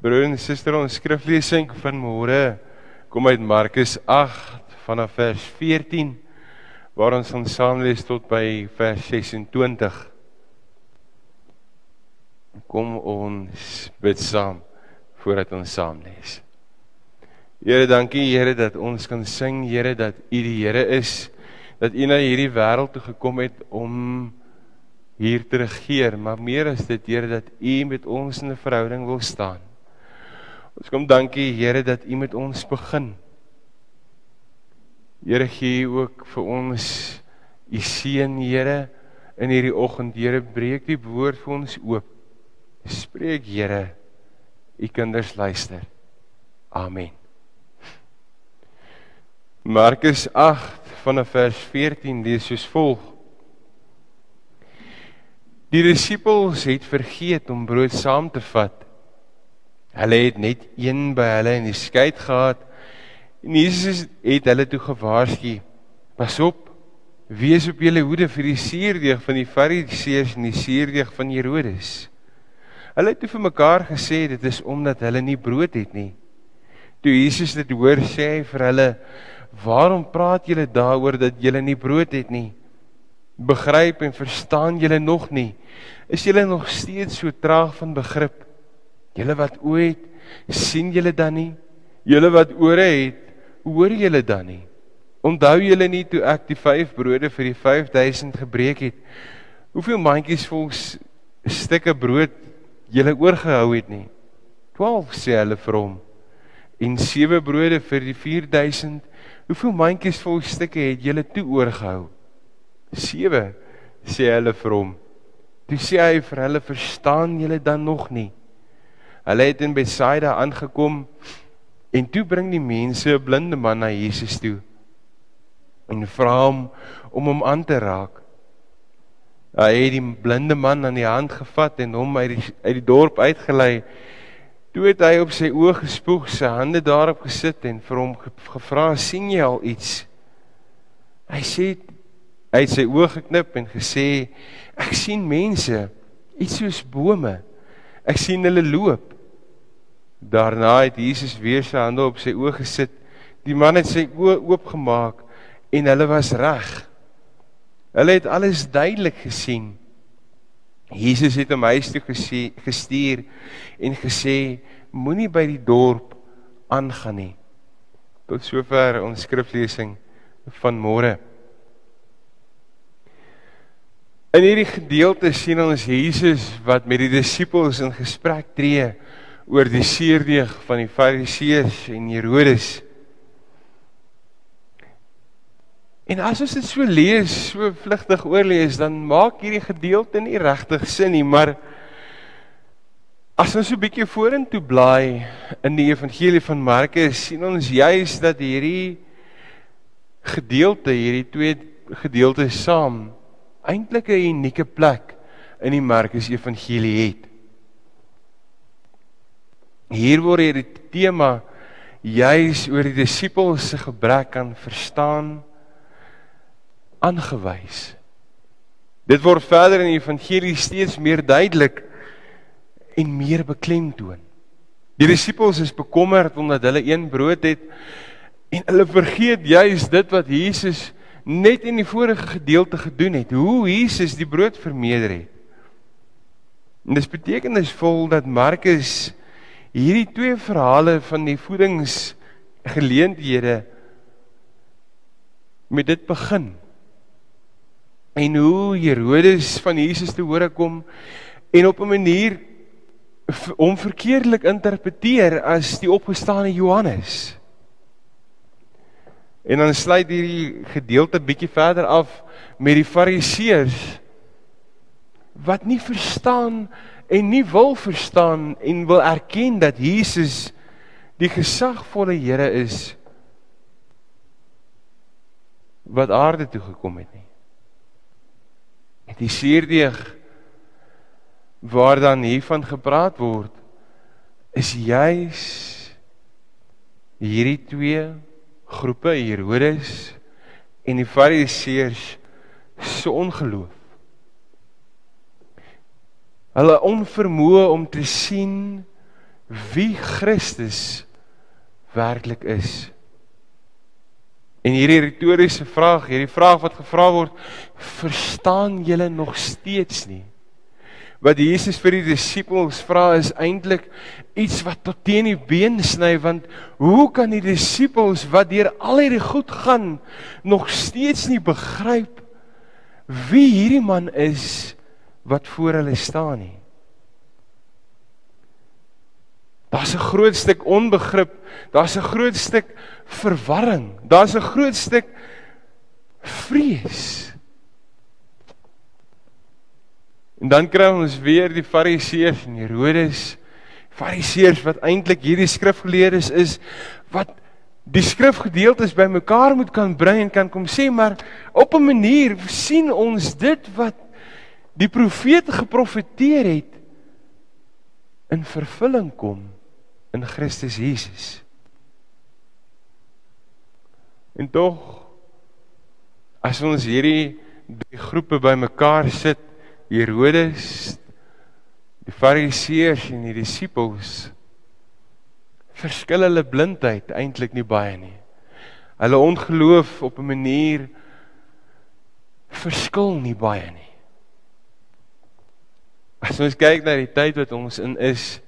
Broer en suster, ons skriflesing van môre kom uit Markus 8 vanaf vers 14 waar ons gaan saam lees tot by vers 26. Kom ons bid saam voordat ons saam lees. Here, dankie Here dat ons kan sing, Here dat U die Here is, dat U na hierdie wêreld toe gekom het om hier te regeer, maar meer as dit Here dat U met ons in 'n verhouding wil staan. Ons kom dankie Here dat U met ons begin. Here gee ook vir ons U seën Here in hierdie oggend. Here breek die woord vir ons oop. Spreek Here. U kinders luister. Amen. Markus 8 vanaf vers 14 lees soos volg. Die disippels het vergeet om brood saam te vat Hulle het net een by hulle in die skei gehad. En Jesus het hulle toe gewaarsku: "Pas op, wees op julle hoede vir die suurdeeg van die Fariseërs en die suurdeeg van Herodes." Hulle het toe vir mekaar gesê dit is omdat hulle nie brood het nie. Toe Jesus dit hoor, sê hy vir hulle: "Waarom praat julle daaroor dat julle nie brood het nie? Begryp en verstaan julle nog nie? Is julle nog steeds so traag van begrip?" Julle wat oë het, sien julle dan nie? Julle wat ore het, hoor julle dan nie? Onthou julle nie toe ek die 5 brode vir die 5000 gebreek het? Hoeveel mandjies vol stukke brood julle oorgehou het nie? 12 sê hulle vir hom. En 7 brode vir die 4000. Hoeveel mandjies vol stukke het julle toe oorgehou? 7 sê hulle vir hom. Toe sê hy vir hulle: "Verstaan julle dan nog nie?" Hulle het in Betsaida aangekom en toe bring die mense 'n blinde man na Jesus toe en vra hom om hom aan te raak. Hy het die blinde man aan die hand gevat en hom uit die uit die dorp uitgelei. Toe het hy op sy oë gespoeg, sy hande daarop gesit en vir hom gevra: "Sien jy al iets?" Hy sê hy het sy oë geknip en gesê: "Ek sien mense, iets soos bome. Ek sien hulle loop." Daarna het Jesus weer sy hande op sy oë gesit. Die man het sy oë oopgemaak en hulle was reg. Hulle het alles duidelik gesien. Jesus het hom huis toe gesê, gestuur en gesê: Moenie by die dorp aangaan nie. Tot sover ons skriflesing van môre. In hierdie gedeelte sien ons Jesus wat met die disippels in gesprek tree oor die seerdeeg van die Fariseërs en Herodes. En as ons dit so lees, so vlugtig oorlees, dan maak hierdie gedeelte nie regtig sin nie, maar as ons so 'n bietjie vorentoe blaai in die evangelie van Markus, sien ons juis dat hierdie gedeelte, hierdie twee gedeeltes saam eintlik 'n unieke plek in die Markus evangelie het. Hier word hierdie tema juis oor die disippels se gebrek aan verstaan aangewys. Dit word verder in die evangelie steeds meer duidelik en meer beklemtoon. Die disippels is bekommerd omdat hulle een brood het en hulle vergeet juis dit wat Jesus net in die vorige gedeelte gedoen het, hoe Jesus die brood vermeerder het. En dis betekenisvol dat Markus hierdie twee verhale van die voedingsgeleenthede met dit begin. En hoe Herodes van Jesus te hore kom en op 'n manier hom verkeerdelik interpreteer as die opgestane Johannes. En dan sluit hierdie gedeelte bietjie verder af met die Fariseërs wat nie verstaan en nie wil verstaan en wil erken dat Jesus die gesagvolle Here is wat aarde toe gekom het nie. En die suurdeeg waar dan hiervan gepraat word is juis hierdie twee groepe Herodes en die Fariseërs se ongeloof hulle onvermoë om te sien wie Christus werklik is. En hierdie retoriese vraag, hierdie vraag wat gevra word, verstaan julle nog steeds nie? Wat Jesus vir die disippels vra is eintlik iets wat tot teen die been sny want hoe kan die disippels wat deur al hierdie goed gaan nog steeds nie begryp wie hierdie man is wat voor hulle staan nie? Daar's 'n groot stuk onbegrip, daar's 'n groot stuk verwarring, daar's 'n groot stuk vrees. En dan kry ons weer die Fariseërs en Herodes, Fariseërs wat eintlik hierdie skrifgeleerdes is wat die skrifgedeeltes bymekaar moet kan bring en kan kom sê maar op 'n manier sien ons dit wat die profete geprofeteer het in vervulling kom in Christus Jesus. En tog as ons hierdie drie groepe bymekaar sit, Herodes, die Fariseërs en die disippels, verskil hulle blindheid eintlik nie baie nie. Hulle ongeloof op 'n manier verskil nie baie nie. As ons kyk na die tyd wat ons in is,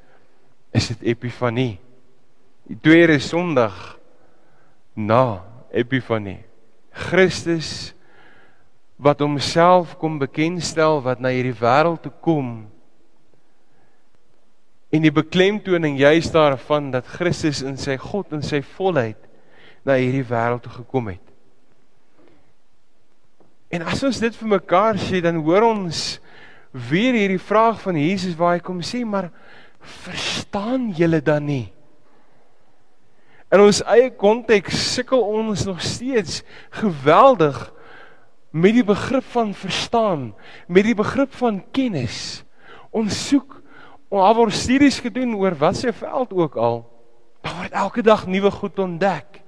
is dit Epifanie. Die tweede Sondag na Epifanie. Christus wat homself kom bekendstel wat na hierdie wêreld toe kom. En die beklemtoning juis daarvan dat Christus in sy God en sy volheid na hierdie wêreld toe gekom het. En as ons dit vir mekaar sê, dan hoor ons weer hierdie vraag van Jesus waar hy kom sê, maar verstaan julle dan nie? In ons eie konteks sukkel ons nog steeds geweldig met die begrip van verstaan, met die begrip van kennis. Ons soek ons word studies gedoen oor wat se veld ook al. Daar word elke dag nuwe goed ontdek.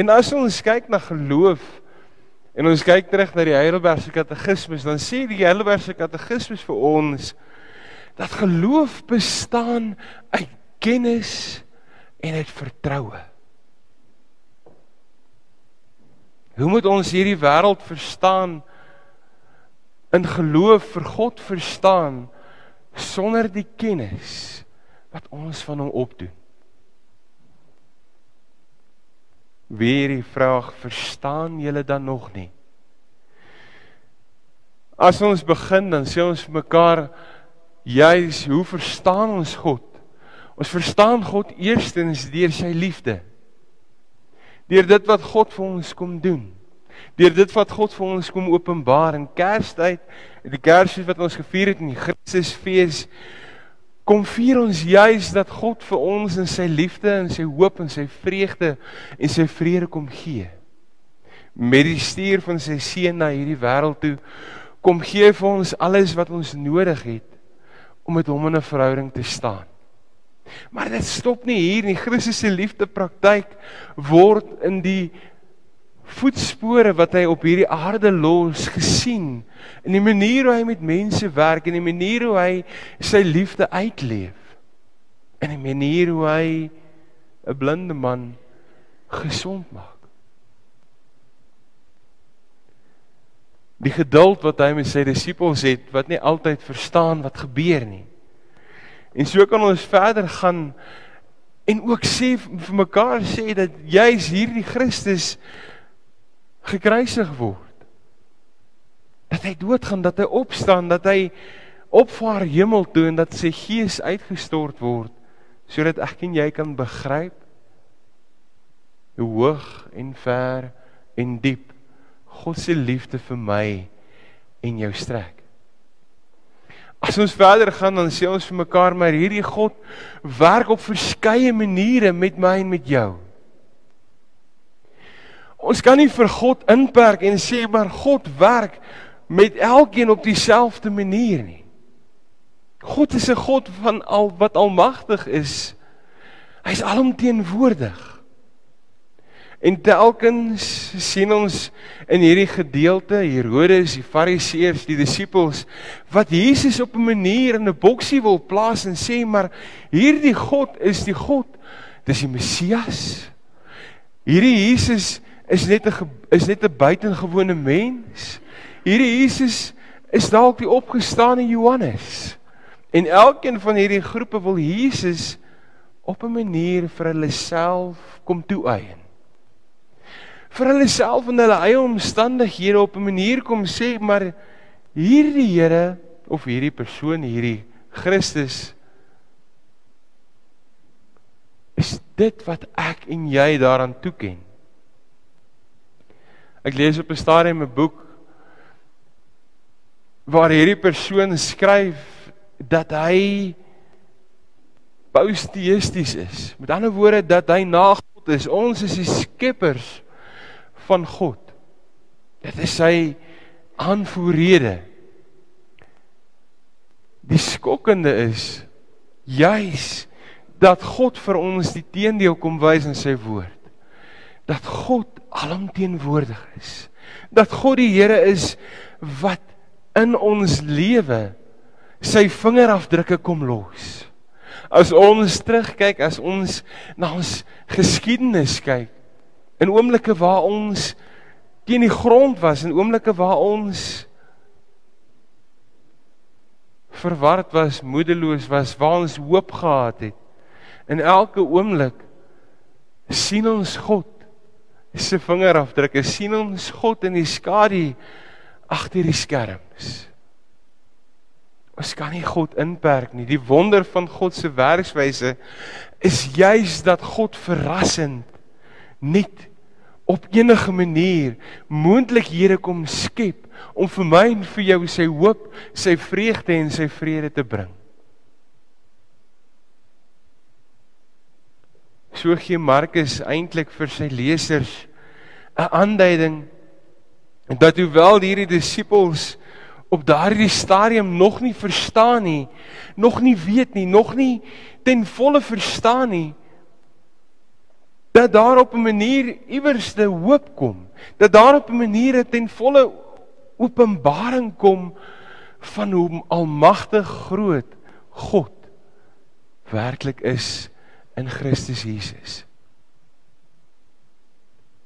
En as ons kyk na geloof en ons kyk terug na die Heidelbergse Katekismes, dan sê die Heidelbergse Katekismes vir ons dat geloof bestaan uit kennis en uit vertroue. Hoe moet ons hierdie wêreld verstaan in geloof vir God verstaan sonder die kennis wat ons van hom opdoen? Weer die vraag, verstaan julle dan nog nie? As ons begin dan sê ons mekaar juis hoe verstaan ons God? Ons verstaan God eerstens deur sy liefde. Deur dit wat God vir ons kom doen. Deur dit wat God vir ons kom openbaar in Kerstyd, die Kersfees wat ons gevier het in die Christusfees, kom vier ons juis dat God vir ons in sy liefde en sy hoop en sy vreugde en sy vrede kom gee. Met die stuur van sy seun na hierdie wêreld toe kom gee vir ons alles wat ons nodig het om met hom in 'n verhouding te staan. Maar dit stop nie hier nie. Christus se liefde praktyk word in die voetspore wat hy op hierdie aarde los gesien in die manier hoe hy met mense werk en die manier hoe hy sy liefde uitleef en die manier hoe hy 'n blinde man gesond maak. Die geduld wat hy met sy disippels het wat nie altyd verstaan wat gebeur nie. En so kan ons verder gaan en ook sê vir mekaar sê dat jy's hierdie Christus gekruisig word. Dat hy doodgaan, dat hy opstaan, dat hy opvaar hemel toe en dat sy gees uitgestort word sodat ek en jy kan begryp hoe hoog en ver en diep God se liefde vir my en jou strek. As ons verder gaan dan sê ons vir mekaar maar hierdie God werk op verskeie maniere met my en met jou. Ons kan nie vir God inperk en sê maar God werk met elkeen op dieselfde manier nie. God is 'n God van al wat almagtig is. Hy's alomteenwoordig. En telkens sien ons in hierdie gedeelte Herodes, die Fariseërs, die disippels wat Jesus op 'n manier in 'n boksie wil plaas en sê maar hierdie God is die God, dis die Messias. Hierdie Jesus is net 'n is net 'n buitengewone mens. Hierdie Jesus is dalk die opgestane Johannes. En elkeen van hierdie groepe wil Jesus op 'n manier vir hulle self kom toeëien. Vir hulle self en hulle eie omstandighede op 'n manier kom sê maar hierdie Here of hierdie persoon hierdie Christus is dit wat ek en jy daaraan toeken. Ek lees op 'n stadium 'n boek waar hierdie persoon skryf dat hy posteisties is. Met ander woorde dat hy na God is. Ons is die skeppers van God. Dit is sy aanvoerrede. Die skokkende is juis dat God vir ons die teendeel kom wys in sy woord. Dat God alomteenwoordig is. Dat God die Here is wat in ons lewe sy vingerafdrukke kom los. As ons terugkyk, as ons na ons geskiedenis kyk, in oomblikke waar ons teen die grond was, in oomblikke waar ons verward was, moedeloos was, waar ons hoop gehad het, in elke oomblik sien ons God se vingerafdrukke, sien ons God in die skadu agter die skerms. Ons kan nie God inperk nie. Die wonder van God se werkswyse is juis dat God verrassend net op enige manier moontlikhede kom skep om vir my en vir jou sy hoop, sy vreugde en sy vrede te bring. So gee Markus eintlik vir sy lesers 'n aanduiding dat hoewel hierdie disippels op daardie stadium nog nie verstaan nie, nog nie weet nie, nog nie ten volle verstaan nie dat daar op 'n manier iewers 'n hoop kom, dat daar op 'n manier ten volle openbaring kom van hoe almagtig groot God werklik is in Christus Jesus.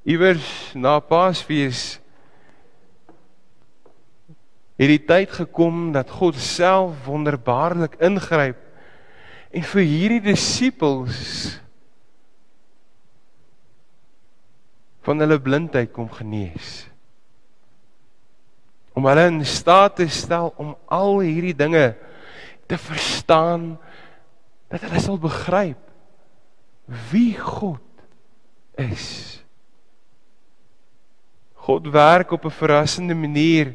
Iewers na Paasfees het die tyd gekom dat God self wonderbaarlik ingryp en vir hierdie disippels van hulle blindheid kom genees. Om hulle in staat te stel om al hierdie dinge te verstaan dat hulle sal begryp wie God is. God werk op 'n verrassende manier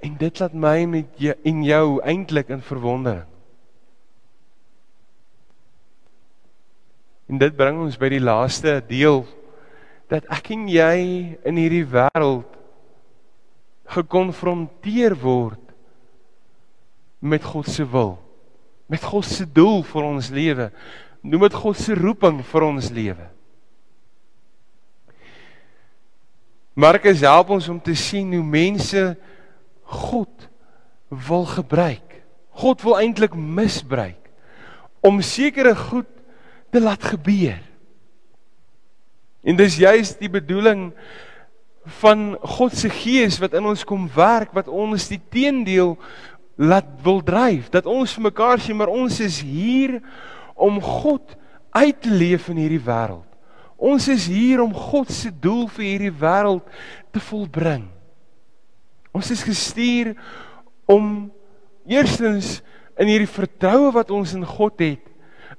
En dit laat my met jou en jou eintlik in verwondering. En dit bring ons by die laaste deel dat ek en jy in hierdie wêreld gekonfronteer word met God se wil, met God se doel vir ons lewe. Noem dit God se roeping vir ons lewe. Markus help ons om te sien hoe mense God wil gebruik. God wil eintlik misbruik om sekere goed te laat gebeur. En dis juis die bedoeling van God se gees wat in ons kom werk wat ons die teendeel laat wil dryf dat ons vir mekaar sê maar ons is hier om God uit te leef in hierdie wêreld. Ons is hier om God se doel vir hierdie wêreld te volbring. Ons is gestuur om eerstens in hierdie vertroue wat ons in God het,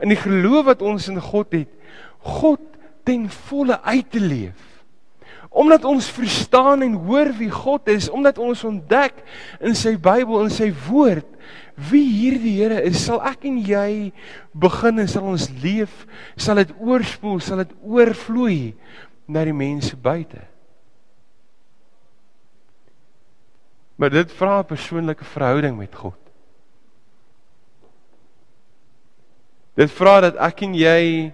in die geloof wat ons in God het, God ten volle uit te leef. Omdat ons verstaan en hoor wie God is, omdat ons ontdek in sy Bybel en sy woord wie hierdie Here is, sal ek en jy begin en sal ons leef, sal dit oorspoel, sal dit oorvloei na die mense buite. Maar dit vra 'n persoonlike verhouding met God. Dit vra dat ek en jy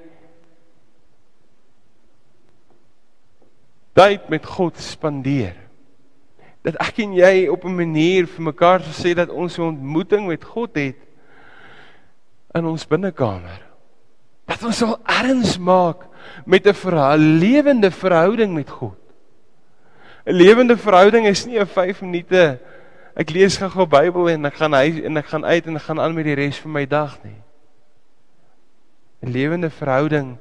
tyd met God spandeer. Dat ek en jy op 'n manier vir mekaar sê dat ons 'n ontmoeting met God het in ons binnekamer. Dat ons sal erns maak met 'n verha lewende verhouding met God. 'n Lewende verhouding is nie 'n 5 minute ek lees gou-gou Bybel en ek gaan huis en ek gaan uit en ek gaan aan met die res van my dag nie. 'n Lewende verhouding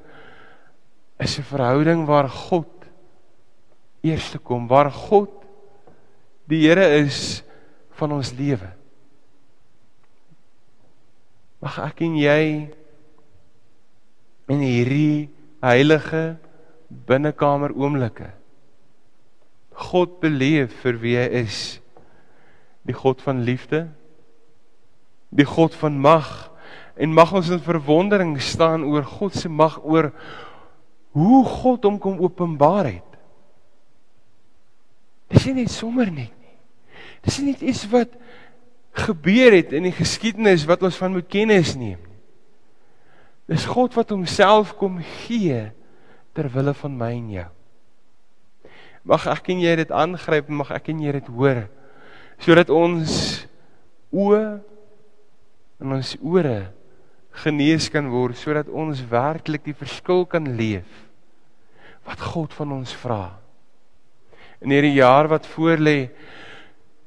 is 'n verhouding waar God eerste kom, waar God die Here is van ons lewe. Mag ek en jy in hierdie heilige binnekamer oomblikke God beleef vir wie hy is die God van liefde die God van mag en mag ons in verwondering staan oor God se mag oor hoe God hom kom openbaar het dis nie net sommer net nie dis nie net iets wat gebeur het in die geskiedenis wat ons van moet kennis neem nie Dis God wat homself kom gee ter wille van my en jou. Mag ek en jy dit aangryp, mag ek en jy dit hoor sodat ons oë en ons ore genees kan word sodat ons werklik die verskil kan leef wat God van ons vra. In hierdie jaar wat voorlê,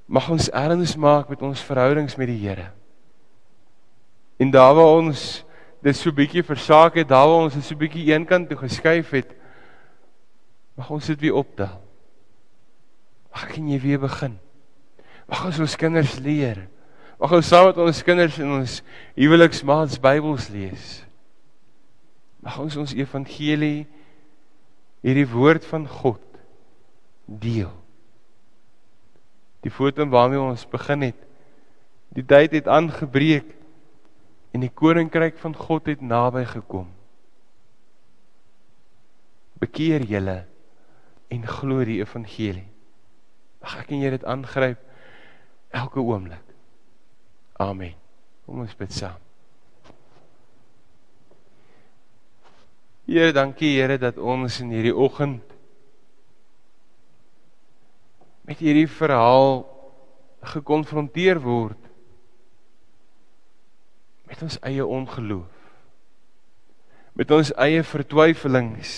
mag ons erns maak met ons verhoudings met die Here. En daar waar ons dit so bietjie versaak het, daar waar ons dit so bietjie eenkant toe geskuif het, mag ons dit weer optel. Mag kan jy weer begin? Mag ons ons kinders leer. Mag ons saam met ons kinders in ons huweliksmaats Bybels lees. Mag ons ons evangelie hierdie woord van God deel. Die foto waarmee ons begin het. Die tyd het aangebreek en die koninkryk van God het naby gekom. Bekeer julle en glo die evangelie. Mag ek en jy dit aangryp elke oomblik. Amen. Kom ons bid saam. Here, dankie Here dat ons in hierdie oggend met hierdie verhaal gekonfronteer word met ons eie ongeloof met ons eie vertwyfelings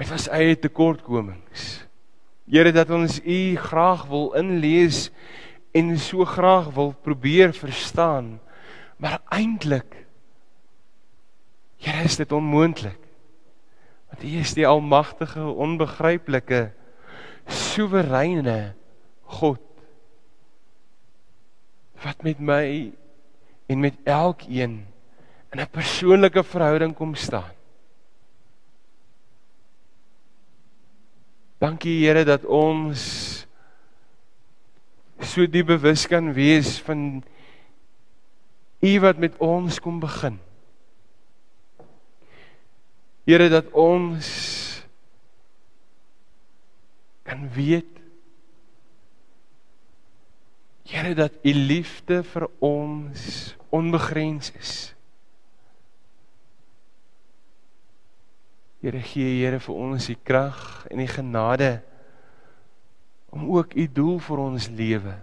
met ons eie tekortkomings. Here dat ons u graag wil inlees en so graag wil probeer verstaan maar eintlik Here is dit onmoontlik. Want u is die almagtige onbegryplike soewereine God wat met my en met elkeen in 'n persoonlike verhouding kom staan. Dankie Here dat ons so diep bewus kan wees van U wat met ons kom begin. Here dat ons kan weet Here dat u liefde vir ons onbegrens is. Here gee Here vir ons die krag en die genade om ook u doel vir ons lewe.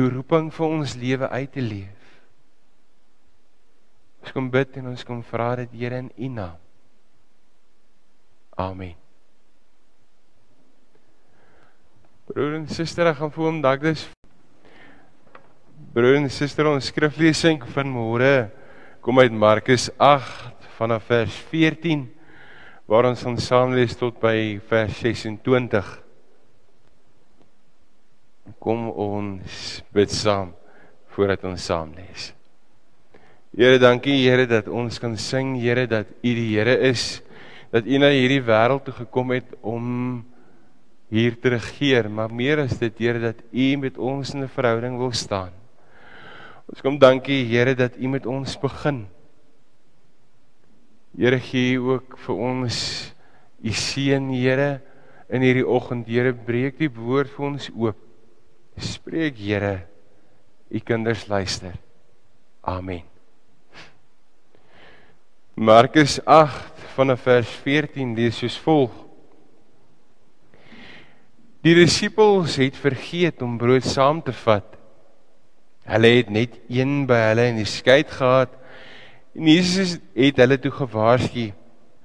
U roeping vir ons lewe uit te leef. Ons kom bid en ons kom vra dit Here in u naam. Amen. Broer en suster, ek gaan vir hom Douglas. Broer en suster, ons skriflesing van môre kom uit Markus 8 vanaf vers 14 waar ons gaan saam lees tot by vers 26. Kom ons bid saam voordat ons saam lees. Here, dankie Here dat ons kan sing, Here dat U die Here is, dat U na hierdie wêreld toe gekom het om hier te regeer, maar meer as dit Here dat U met ons in 'n verhouding wil staan. Ons kom dankie Here dat U met ons begin. Here gee ook vir ons U seën Here in hierdie oggend. Here breek die woord vir ons oop. Spreek Here, U kinders luister. Amen. Markus 8 vanaf vers 14 lees soos volg: Die disippels het vergeet om brood saam te vat. Hulle het net een by hulle in die skei gehad. En Jesus het hulle toe gewaarsku: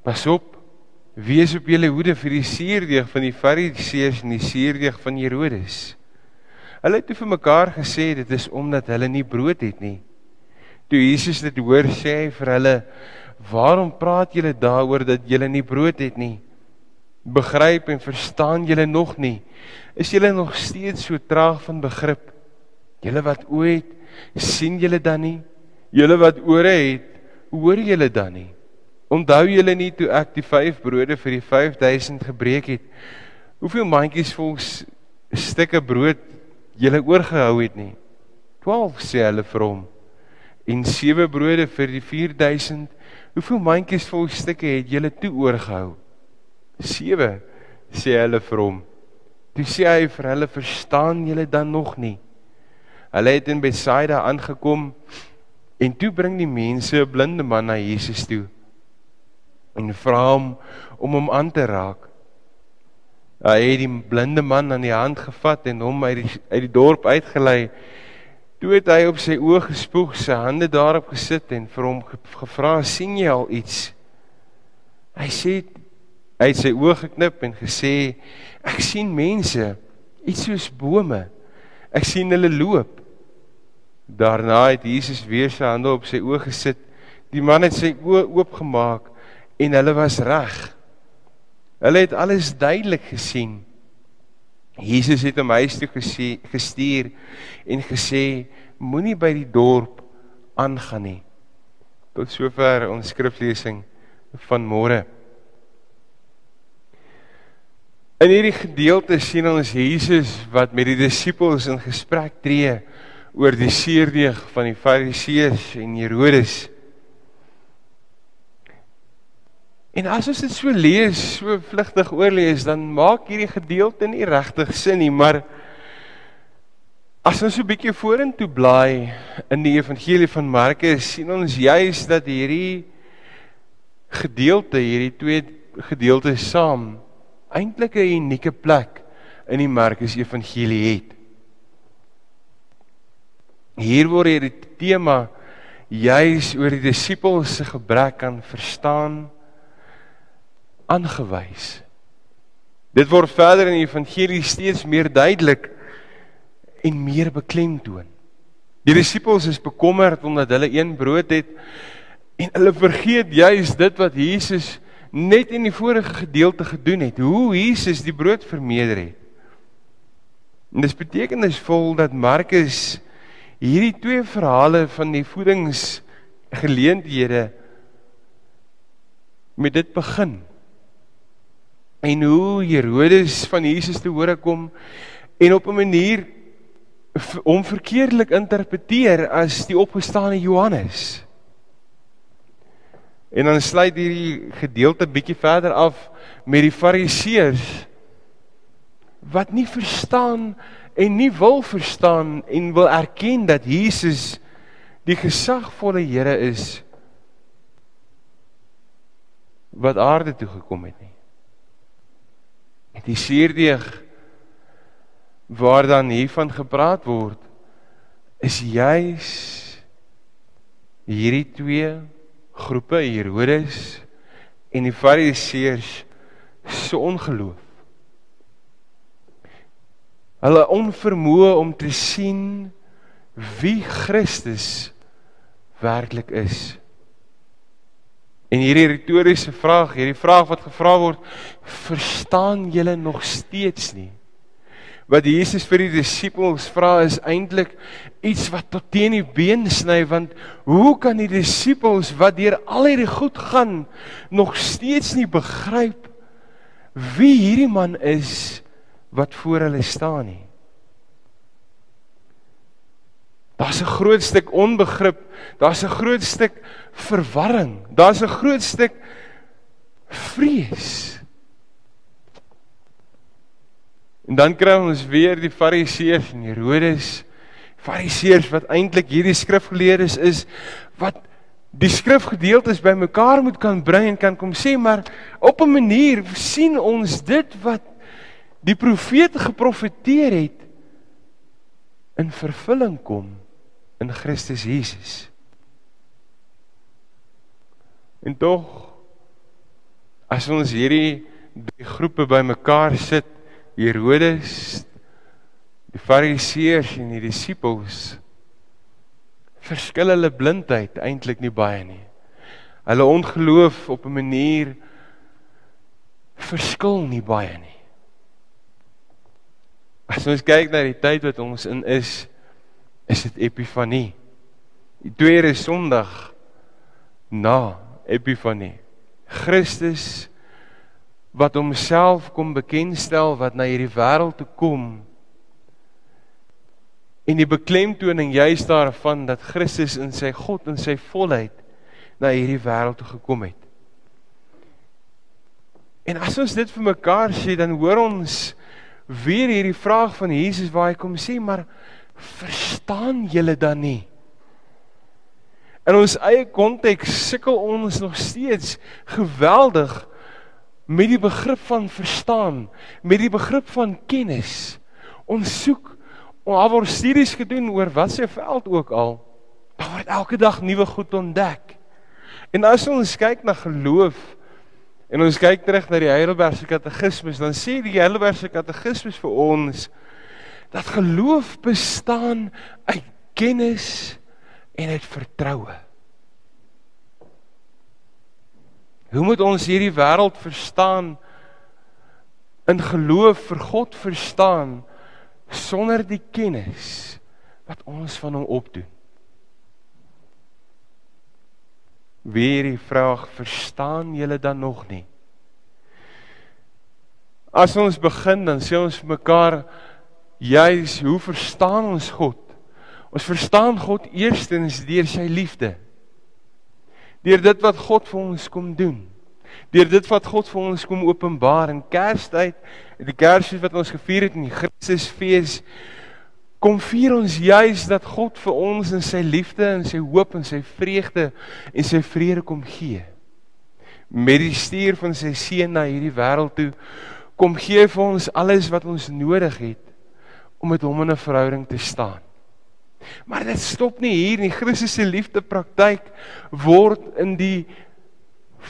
Pas op, wees op julle hoede vir die suurdeeg van die Fariseërs en die suurdeeg van Herodes. Hulle het vir mekaar gesê dit is omdat hulle nie brood het nie. Toe Jesus dit hoor, sê hy vir hulle: "Waarom praat julle daaroor dat julle nie brood het nie? Begryp en verstaan julle nog nie? Is julle nog steeds so traag van begrip? Julle wat oë het, sien julle dan nie? Julle wat ore het, hoor julle dan nie? Onthou julle nie toe ek die 5 brode vir die 5000 gebreek het? Hoeveel mandjies vol stukke brood julle oorgehou het nie. 12 sê hulle vir hom. En 7 brode vir die 4000. Hoeveel mandjies vol stukke het julle toe oorgehou? 7 sê hulle vir hom. Toe sê hy vir hulle: "Verstaan julle dan nog nie?" Hulle het in Betsaida aangekom en toe bring die mense 'n blinde man na Jesus toe en vra hom om hom aan te raak. Hy het die blinde man aan die hand gevat en hom uit die uit die dorp uitgelei. Toe het hy op sy oë gespoeg, sy hande daarop gesit en vir hom gevra: "Sien jy al iets?" Hy sê hy het sy oë geknip en gesê: "Ek sien mense, iets soos bome. Ek sien hulle loop." Daarna het Jesus weer sy hande op sy oë gesit. Die man het sy oë oopgemaak en hulle was reg. Hulle het alles duidelik gesien. Jesus het hom huis toe gesê, gestuur en gesê moenie by die dorp aangaan nie. Tot sover ons skriflesing van môre. In hierdie gedeelte sien ons Jesus wat met die disippels in gesprek tree oor die seerdeeg van die Fariseërs en Herodes. En as ons dit so lees, so vlugtig oorlees, dan maak hierdie gedeelte nie regtig sin nie, maar as ons so 'n bietjie vorentoe blaai in die evangelie van Markus, sien ons juis dat hierdie gedeelte, hierdie twee gedeeltes saam eintlik 'n unieke plek in die Markus evangelie het. Hier word hierdie tema juis oor die disippels se gebrek aan verstaan aangewys. Dit word verder in die evangelie steeds meer duidelik en meer beklemtoon. Die disippels is bekommerd omdat hulle een brood het en hulle vergeet juis dit wat Jesus net in die vorige gedeelte gedoen het, hoe Jesus die brood vermeerder het. En dis betekenisvol dat Markus hierdie twee verhale van die voedingsgeleenthede met dit begin en hoe Herodes van Jesus te hore kom en op 'n manier hom verkeerdelik interpreteer as die opgestane Johannes. En dan sluit hierdie gedeelte bietjie verder af met die Fariseërs wat nie verstaan en nie wil verstaan en wil erken dat Jesus die gesagvolle Here is wat aarde toe gekom het nie. Die suurdeeg waar dan hiervan gepraat word is juis hierdie twee groepe Herodes en die Fariseërs se ongeloof. Hulle onvermoë om te sien wie Christus werklik is. En hierdie retoriese vraag, hierdie vraag wat gevra word, verstaan julle nog steeds nie? Wat Jesus vir die disippels vra is eintlik iets wat tot teen die been sny want hoe kan die disippels wat deur al hierdie goed gaan nog steeds nie begryp wie hierdie man is wat voor hulle staan nie? Daar's 'n groot stuk onbegrip, daar's 'n groot stuk verwarring, daar's 'n groot stuk vrees. En dan kry ons weer die Fariseërs en Herodes, Fariseërs wat eintlik hierdie skrifgeleerdes is wat die skrifgedeeltes bymekaar moet kan bring en kan kom sê maar op 'n manier sien ons dit wat die profete geprofeteer het in vervulling kom in Christus Jesus. En tog as ons hierdie drie groepe bymekaar sit, Herodes, die Fariseërs en die disippels verskil hulle blindheid eintlik nie baie nie. Hulle ongeloof op 'n manier verskil nie baie nie. As ons kyk na die tyd wat ons in is, is dit Epifanie. Die tweede Sondag na Epifanie. Christus wat homself kom bekendstel wat na hierdie wêreld toe kom En die beklemtoning juis daarvan dat Christus in sy God en sy volheid na hierdie wêreld toe gekom het. En as ons dit vir mekaar sê, dan hoor ons weer hierdie vraag van Jesus waar hy kom sê, maar verstaan julle dan nie? In ons eie konteks sukkel ons nog steeds geweldig met die begrip van verstaan, met die begrip van kennis. Ons soek Daar word studies gedoen oor wat se veld ook al. Daar word elke dag nuwe goed ontdek. En as ons kyk na geloof en ons kyk terug na die Heidelbergse Katekismes, dan sê die Heidelbergse Katekismes vir ons dat geloof bestaan uit kennis en uit vertroue. Hoe moet ons hierdie wêreld verstaan in geloof vir God verstaan? sonder die kennis wat ons van hom opdoen. Weer die vraag, verstaan julle dan nog nie? As ons begin dan sê ons mekaar juis hoe verstaan ons God? Ons verstaan God eerstens deur sy liefde. Deur dit wat God vir ons kom doen. Deur dit wat God vir ons kom openbaar in Kerstyd die Kersfees wat ons gevier het in die Christusfees kom vier ons juis dat God vir ons in sy liefde en sy hoop en sy vreugde en sy vrede kom gee. Met die stuur van sy seun na hierdie wêreld toe kom gee vir ons alles wat ons nodig het om met hom in 'n verhouding te staan. Maar dit stop nie hier nie. Christus se liefde praktyk word in die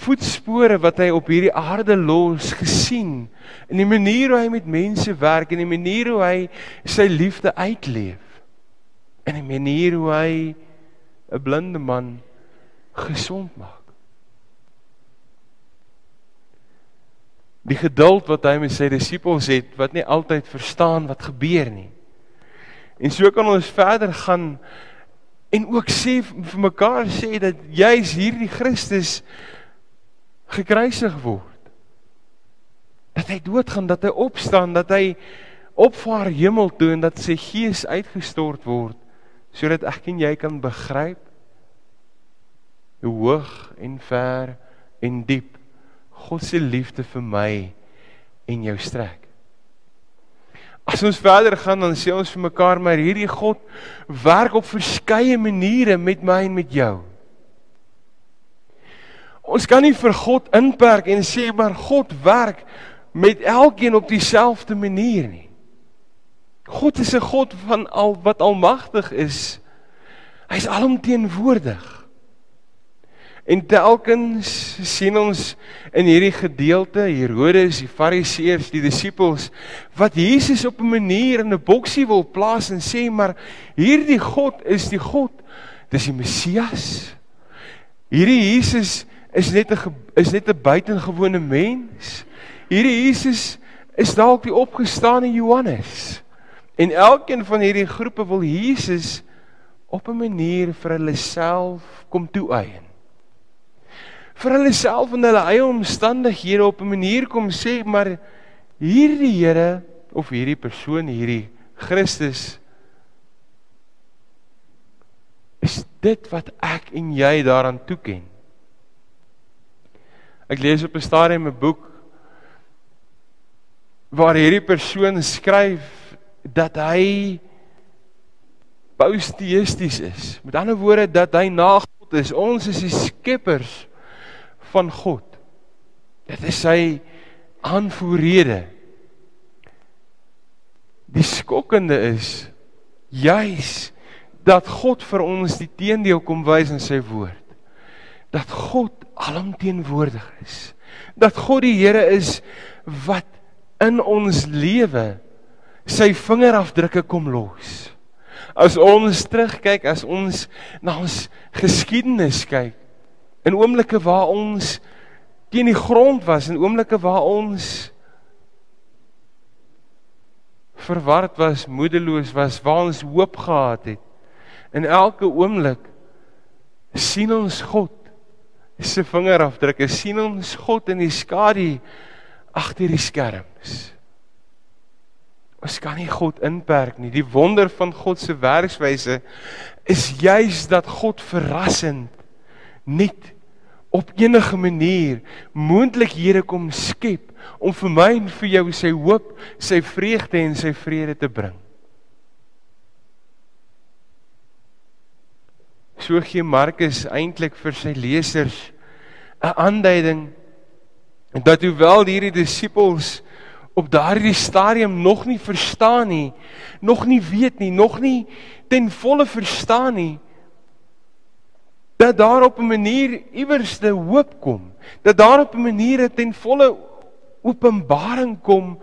voetspore wat hy op hierdie aarde los gesien in die manier hoe hy met mense werk en die manier hoe hy sy liefde uitleef en die manier hoe hy 'n blinde man gesond maak die geduld wat hy met sy disippels het wat nie altyd verstaan wat gebeur nie en so kan ons verder gaan en ook sê vir mekaar sê dat jy's hierdie Christus gekruisig word. Dat hy doodgaan, dat hy opstaan, dat hy opvaar hemel toe en dat sy gees uitgestort word sodat ek en jy kan begryp hoe hoog en ver en diep God se liefde vir my en jou strek. As ons verder gaan dan sê ons vir mekaar maar hierdie God werk op verskeie maniere met my en met jou. Ons kan nie vir God inperk en sê maar God werk met elkeen op dieselfde manier nie. God is 'n God van al wat almagtig is. Hy's alomteenwoordig. En telkens sien ons in hierdie gedeelte Herodes, die Fariseërs, die disippels wat Jesus op 'n manier in 'n boksie wil plaas en sê maar hierdie God is die God, dis die Messias. Hierdie Jesus is net 'n is net 'n buitengewone mens. Hierdie Jesus is dalk die opgestane Johannes. En elkeen van hierdie groepe wil Jesus op 'n manier vir hulle self kom toeëien. Vir hulle self en hulle eie omstandighede op 'n manier kom sê maar hierdie Here of hierdie persoon hierdie Christus is dit wat ek en jy daaraan toeken. Ek lees op 'n stadium 'n boek waar hierdie persoon skryf dat hy posteïsties is. Met ander woorde dat hy na God is. Ons is die skeppers van God. Dit is sy aanvoerrede. Die skokkende is juis dat God vir ons die teendeel kom wys in sy woord. Dat God alomteenwoordig is. Dat God die Here is wat in ons lewe sy vingerafdrukke kom los. As ons terugkyk, as ons na ons geskiedenis kyk, in oomblikke waar ons teen die grond was, in oomblikke waar ons verward was, moedeloos was, waar ons hoop gehad het. In elke oomblik sien ons God se vingerafdrukke, sien ons God in die skadu agter die skerms. Ons kan nie God inperk nie. Die wonder van God se werkswyse is juis dat God verrassend net op enige manier moontlikhede kom skep om vir my en vir jou sy hoop, sy vreugde en sy vrede te bring. So gee Markus eintlik vir sy lesers 'n aanduiding dat hoewel hierdie disippels op daardie stadium nog nie verstaan nie, nog nie weet nie, nog nie ten volle verstaan nie, dat daar op 'n manier iewers te hoop kom, dat daar op 'n manier ten volle openbaring kom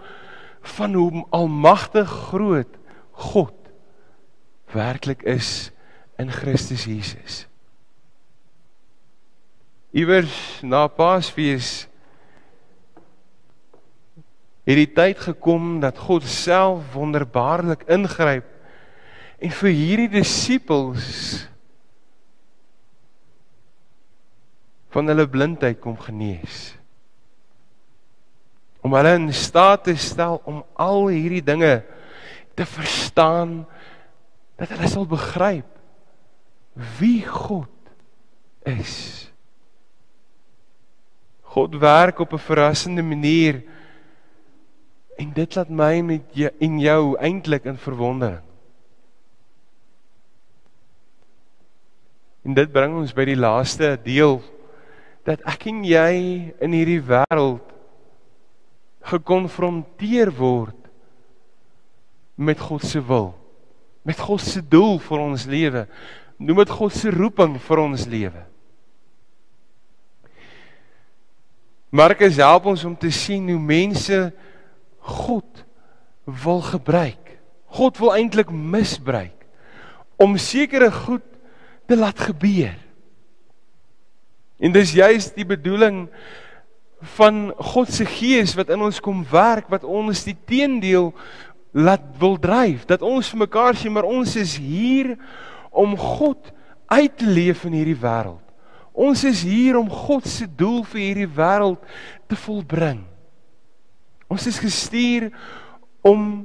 van hoe almagtig groot God werklik is in Christus Jesus. Iewers na Paasfees het die tyd gekom dat God self wonderbaarlik ingryp en vir hierdie disippels van hulle blindheid kom genees. Om hulle in staat te stel om al hierdie dinge te verstaan dat hulle sal begryp wie God is. God werk op 'n verrassende manier en dit laat my met jou en jou eintlik in verwondering. En dit bring ons by die laaste deel dat ek en jy in hierdie wêreld gekonfronteer word met God se wil, met God se doel vir ons lewe, noem dit God se roeping vir ons lewe. Markus help ons om te sien hoe mense God wil gebruik. God wil eintlik misbruik om sekere goed te laat gebeur. En dis juist die bedoeling van God se gees wat in ons kom werk wat ons die teendeel laat wil dryf dat ons vir mekaar sê maar ons is hier om God uit te leef in hierdie wêreld. Ons is hier om God se doel vir hierdie wêreld te volbring. Ons is gestuur om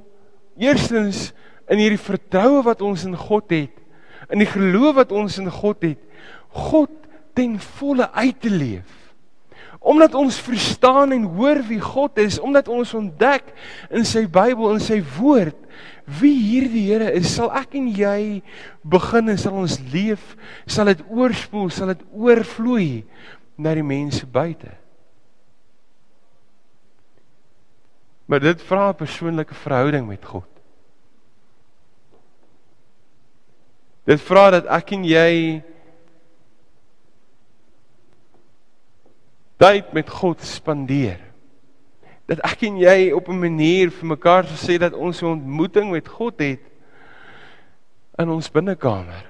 eerstens in hierdie vertroue wat ons in God het, in die geloof wat ons in God het, God ten volle uit te leef. Omdat ons verstaan en hoor wie God is, omdat ons ontdek in sy Bybel en sy woord wie hierdie Here is, sal ek en jy begin en sal ons leef, sal dit oorspoel, sal dit oorvloei na die mense buite. Maar dit vra 'n persoonlike verhouding met God. Dit vra dat ek en jy tyd met God spandeer. Dat ek en jy op 'n manier vir mekaar sou sê dat ons 'n ontmoeting met God het in ons binnekamer.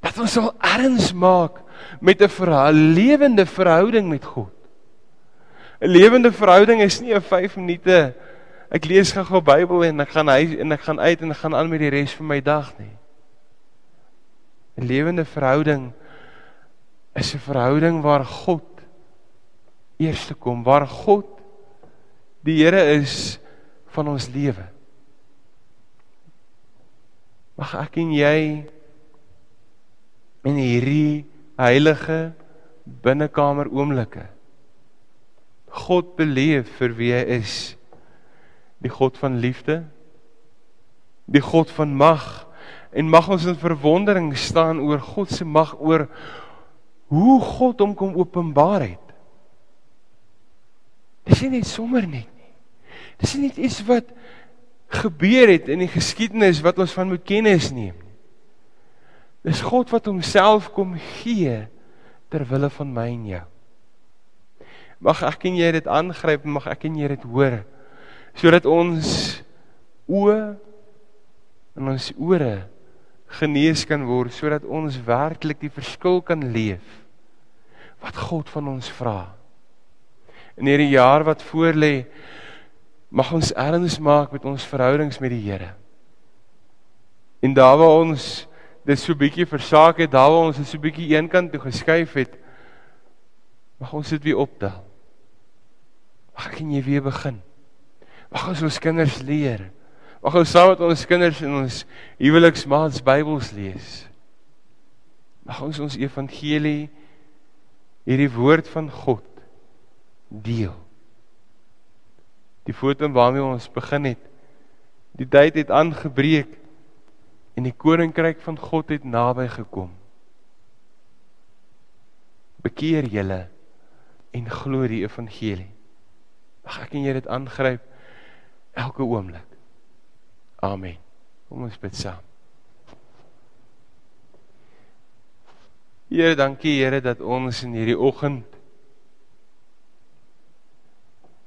Dat ons sal erns maak met 'n lewende verhouding met God. 'n Lewende verhouding is nie 'n 5 minute ek lees gou-gou Bybel en ek gaan huis en ek gaan uit en ek gaan aan met die res van my dag nie. 'n Lewende verhouding is 'n verhouding waar God eers te kom waar God die Here is van ons lewe. Mag ek en jy in hierdie heilige binnekamer oomblikke God beleef vir wie hy is. Die God van liefde, die God van mag en mag ons in verwondering staan oor God se mag oor hoe God hom kom openbaar het. Dis nie net sommer net nie. Dis nie net iets wat gebeur het in die geskiedenis wat ons van moet kennis neem nie. Dis God wat homself kom gee ter wille van my en jou. Mag ek en jy dit aangryp, mag ek en jy dit hoor sodat ons oë en ons ore genees kan word sodat ons werklik die verskil kan leef wat God van ons vra. In hierdie jaar wat voorlê, mag ons erns maak met ons verhoudings met die Here. En daar waar ons dit so bietjie versaak het, daar waar ons dit so bietjie eenkant toe geskuif het, mag ons dit weer optel. Mag ek en jy weer begin. Mag ons ons kinders leer Mag ons saam met ons kinders in ons huweliksmaats Bybels lees. Mag ons ons evangelie hierdie woord van God deel. Die foto waarmee ons begin het. Die tyd het aangebreek en die koninkryk van God het naby gekom. Bekeer julle en glo die evangelie. Mag ek en jy dit aangryp elke oomblik. Amen. Kom ons bid saam. Here, dankie Here dat ons in hierdie oggend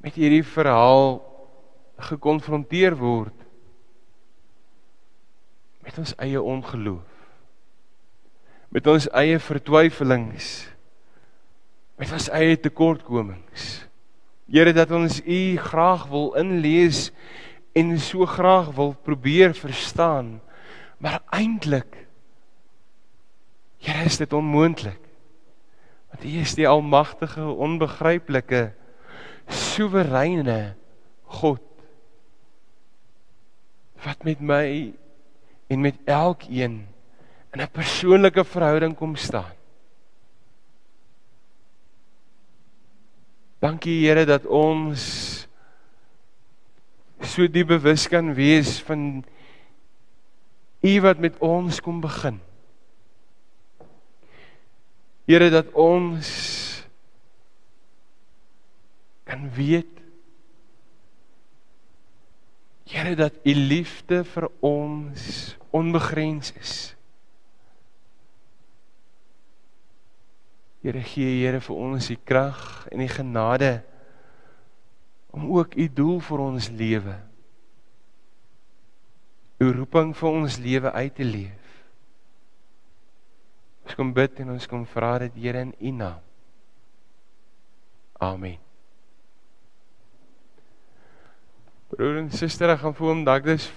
met hierdie verhaal gekonfronteer word met ons eie ongeloof. Met ons eie vertwyfelings. Met ons eie tekortkomings. Here dat ons U graag wil inlees en so graag wil probeer verstaan, maar eintlik Here is dit onmoontlik. Want U is die almagtige, onbegryplike, soewereine God wat met my en met elkeen in 'n persoonlike verhouding kom staan. Dankie Here dat ons so die bewus kan wees van U wat met ons kom begin. Here dat ons kan weet Here dat U liefde vir ons onbegrens is. Here gee Here vir ons die krag en die genade om ook u doel vir ons lewe u roeping vir ons lewe uit te leef. Ons kom bid en ons kom vra dit Here in u naam. Amen. Broer en suster, ek gaan voel om dalk dis